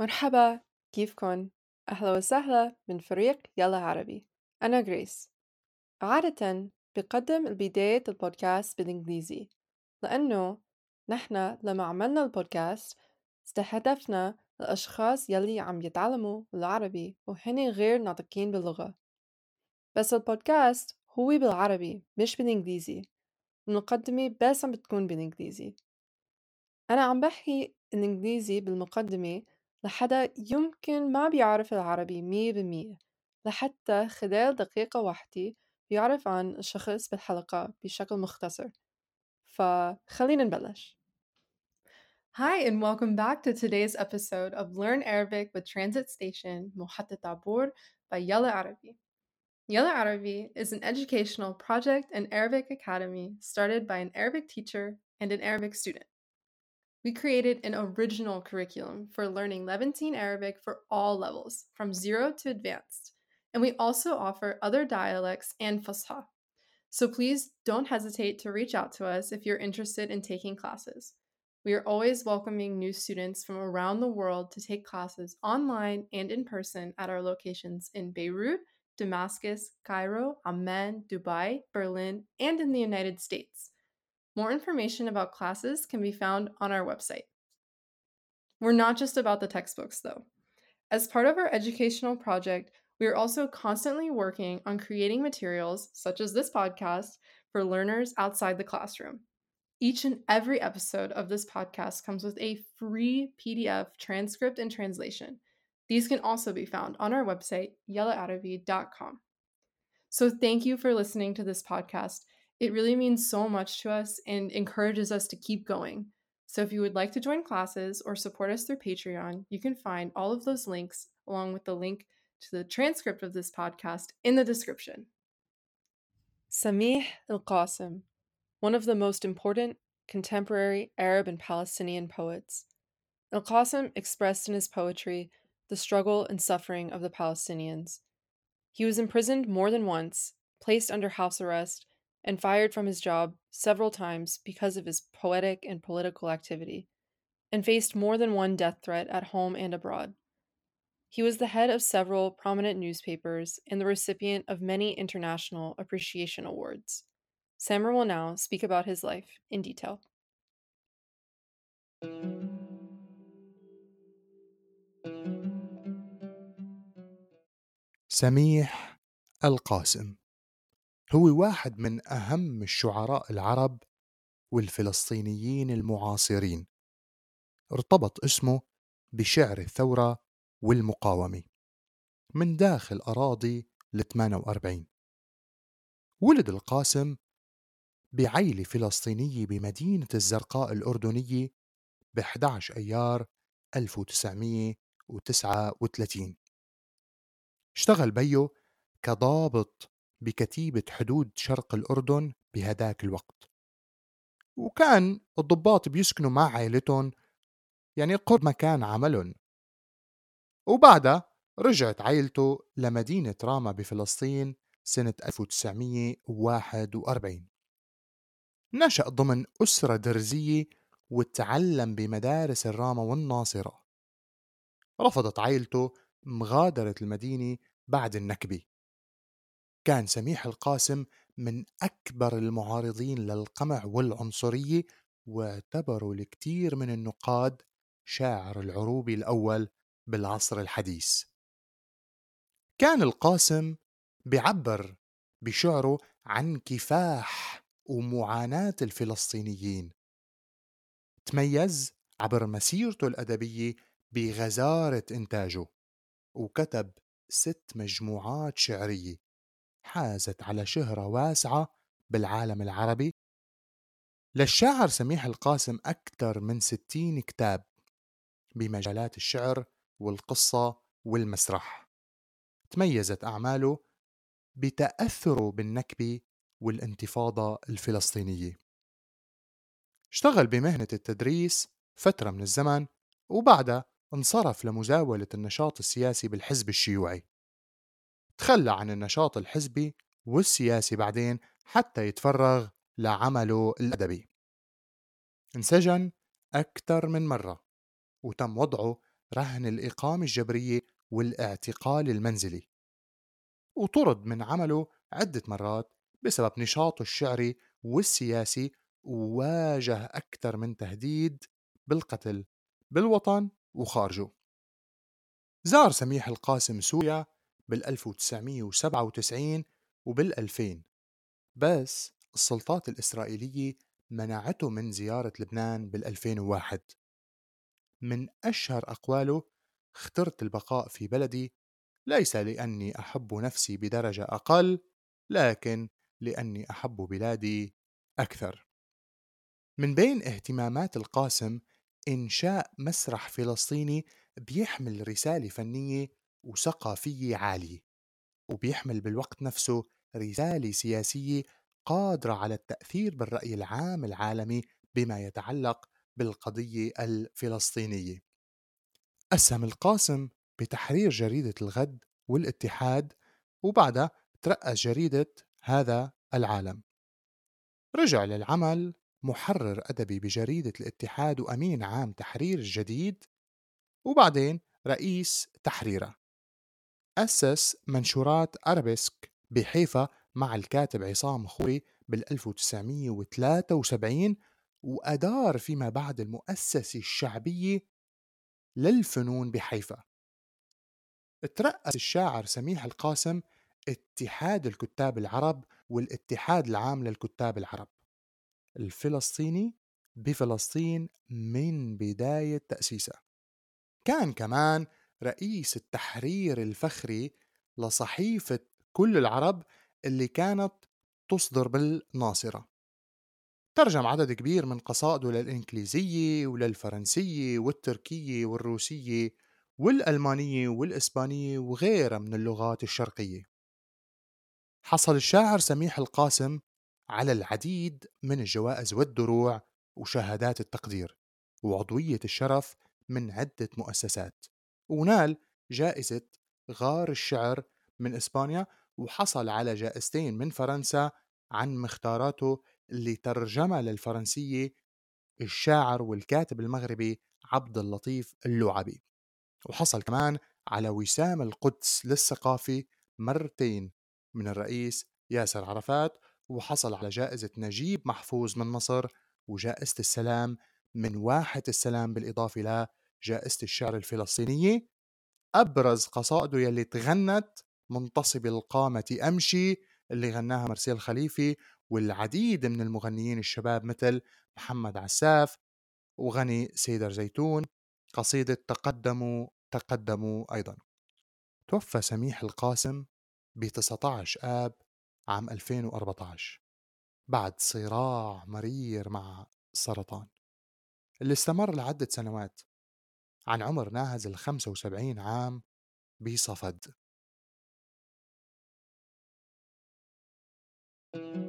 مرحبا كيفكن؟ أهلا وسهلا من فريق يلا عربي. أنا غريس. عادة بقدم البداية البودكاست بالإنجليزي لأنه نحن لما عملنا البودكاست استهدفنا الأشخاص يلي عم يتعلموا العربي وهن غير ناطقين باللغة. بس البودكاست هو بالعربي مش بالإنجليزي. المقدمة بس عم بتكون بالإنجليزي. أنا عم بحكي الإنجليزي بالمقدمة لحدا يمكن ما بيعرف العربي مية بالمية لحتى خلال دقيقة واحدة بيعرف عن الشخص بالحلقة بشكل مختصر فخلينا نبلش Hi and welcome back to today's episode of Learn Arabic with Transit Station محطة عبور by Yalla Arabi. Yalla Arabi is an educational project and Arabic academy started by an Arabic teacher and an Arabic student. We created an original curriculum for learning Levantine Arabic for all levels, from zero to advanced. And we also offer other dialects and Fusha. So please don't hesitate to reach out to us if you're interested in taking classes. We are always welcoming new students from around the world to take classes online and in person at our locations in Beirut, Damascus, Cairo, Amman, Dubai, Berlin, and in the United States. More information about classes can be found on our website. We're not just about the textbooks, though. As part of our educational project, we are also constantly working on creating materials, such as this podcast, for learners outside the classroom. Each and every episode of this podcast comes with a free PDF transcript and translation. These can also be found on our website, yellaarabi.com. So, thank you for listening to this podcast it really means so much to us and encourages us to keep going. So if you would like to join classes or support us through Patreon, you can find all of those links along with the link to the transcript of this podcast in the description. Samih al Qasim, one of the most important contemporary Arab and Palestinian poets. Al Qasim expressed in his poetry the struggle and suffering of the Palestinians. He was imprisoned more than once, placed under house arrest, and fired from his job several times because of his poetic and political activity, and faced more than one death threat at home and abroad. He was the head of several prominent newspapers and the recipient of many international appreciation awards. Samir will now speak about his life in detail. Sami Al Qasim هو واحد من أهم الشعراء العرب والفلسطينيين المعاصرين. ارتبط اسمه بشعر الثورة والمقاومة من داخل أراضي ال 48 ولد القاسم بعيلة فلسطينية بمدينة الزرقاء الأردنية ب 11 أيار 1939 اشتغل بيو كضابط بكتيبة حدود شرق الأردن بهداك الوقت. وكان الضباط بيسكنوا مع عائلتهم يعني قرب مكان عملهم. وبعدها رجعت عائلته لمدينة راما بفلسطين سنة 1941 نشأ ضمن أسرة درزية وتعلم بمدارس الراما والناصرة. رفضت عائلته مغادرة المدينة بعد النكبة. كان سميح القاسم من أكبر المعارضين للقمع والعنصرية واعتبروا الكثير من النقاد شاعر العروبي الأول بالعصر الحديث. كان القاسم بيعبر بشعره عن كفاح ومعاناة الفلسطينيين. تميز عبر مسيرته الأدبية بغزارة إنتاجه وكتب ست مجموعات شعرية. حازت على شهرة واسعة بالعالم العربي. للشاعر سميح القاسم أكثر من ستين كتاب بمجالات الشعر والقصة والمسرح. تميزت أعماله بتأثره بالنكبة والانتفاضة الفلسطينية. اشتغل بمهنة التدريس فترة من الزمن وبعدها انصرف لمزاولة النشاط السياسي بالحزب الشيوعي. تخلى عن النشاط الحزبي والسياسي بعدين حتى يتفرغ لعمله الأدبي. انسجن أكثر من مرة وتم وضعه رهن الإقامة الجبرية والاعتقال المنزلي. وطرد من عمله عدة مرات بسبب نشاطه الشعري والسياسي وواجه أكثر من تهديد بالقتل بالوطن وخارجه. زار سميح القاسم سوريا بال 1997 وبال 2000 بس السلطات الإسرائيلية منعته من زيارة لبنان بال 2001 من أشهر أقواله اخترت البقاء في بلدي ليس لأني أحب نفسي بدرجة أقل لكن لأني أحب بلادي أكثر. من بين اهتمامات القاسم إنشاء مسرح فلسطيني بيحمل رسالة فنية وثقافية عالية وبيحمل بالوقت نفسه رسالة سياسية قادرة على التأثير بالرأي العام العالمي بما يتعلق بالقضية الفلسطينية. أسهم القاسم بتحرير جريدة الغد والاتحاد وبعدها ترأس جريدة هذا العالم. رجع للعمل محرر أدبي بجريدة الاتحاد وأمين عام تحرير الجديد وبعدين رئيس تحريرها أسس منشورات أرابيسك بحيفا مع الكاتب عصام خوري بال 1973 وأدار فيما بعد المؤسسة الشعبية للفنون بحيفا. ترأس الشاعر سميح القاسم اتحاد الكتاب العرب والاتحاد العام للكتاب العرب. الفلسطيني بفلسطين من بداية تأسيسها كان كمان رئيس التحرير الفخري لصحيفة كل العرب اللي كانت تصدر بالناصرة. ترجم عدد كبير من قصائده للإنجليزية وللفرنسية والتركية والروسية والألمانية والإسبانية وغيرها من اللغات الشرقية. حصل الشاعر سميح القاسم على العديد من الجوائز والدروع وشهادات التقدير وعضوية الشرف من عدة مؤسسات. ونال جائزة غار الشعر من إسبانيا وحصل على جائزتين من فرنسا عن مختاراته اللي ترجمها للفرنسية الشاعر والكاتب المغربي عبد اللطيف اللعبي. وحصل كمان على وسام القدس للثقافي مرتين من الرئيس ياسر عرفات وحصل على جائزة نجيب محفوظ من مصر وجائزة السلام من واحة السلام بالإضافة لجائزة الشعر الفلسطينية أبرز قصائده يلي تغنت منتصب القامة أمشي اللي غناها مرسيل خليفي والعديد من المغنيين الشباب مثل محمد عساف وغني سيدر زيتون قصيدة تقدموا تقدموا أيضا. توفى سميح القاسم ب 19 آب عام 2014 بعد صراع مرير مع السرطان اللي استمر لعدة سنوات عن عمر ناهز ال 75 عام بصفد thank you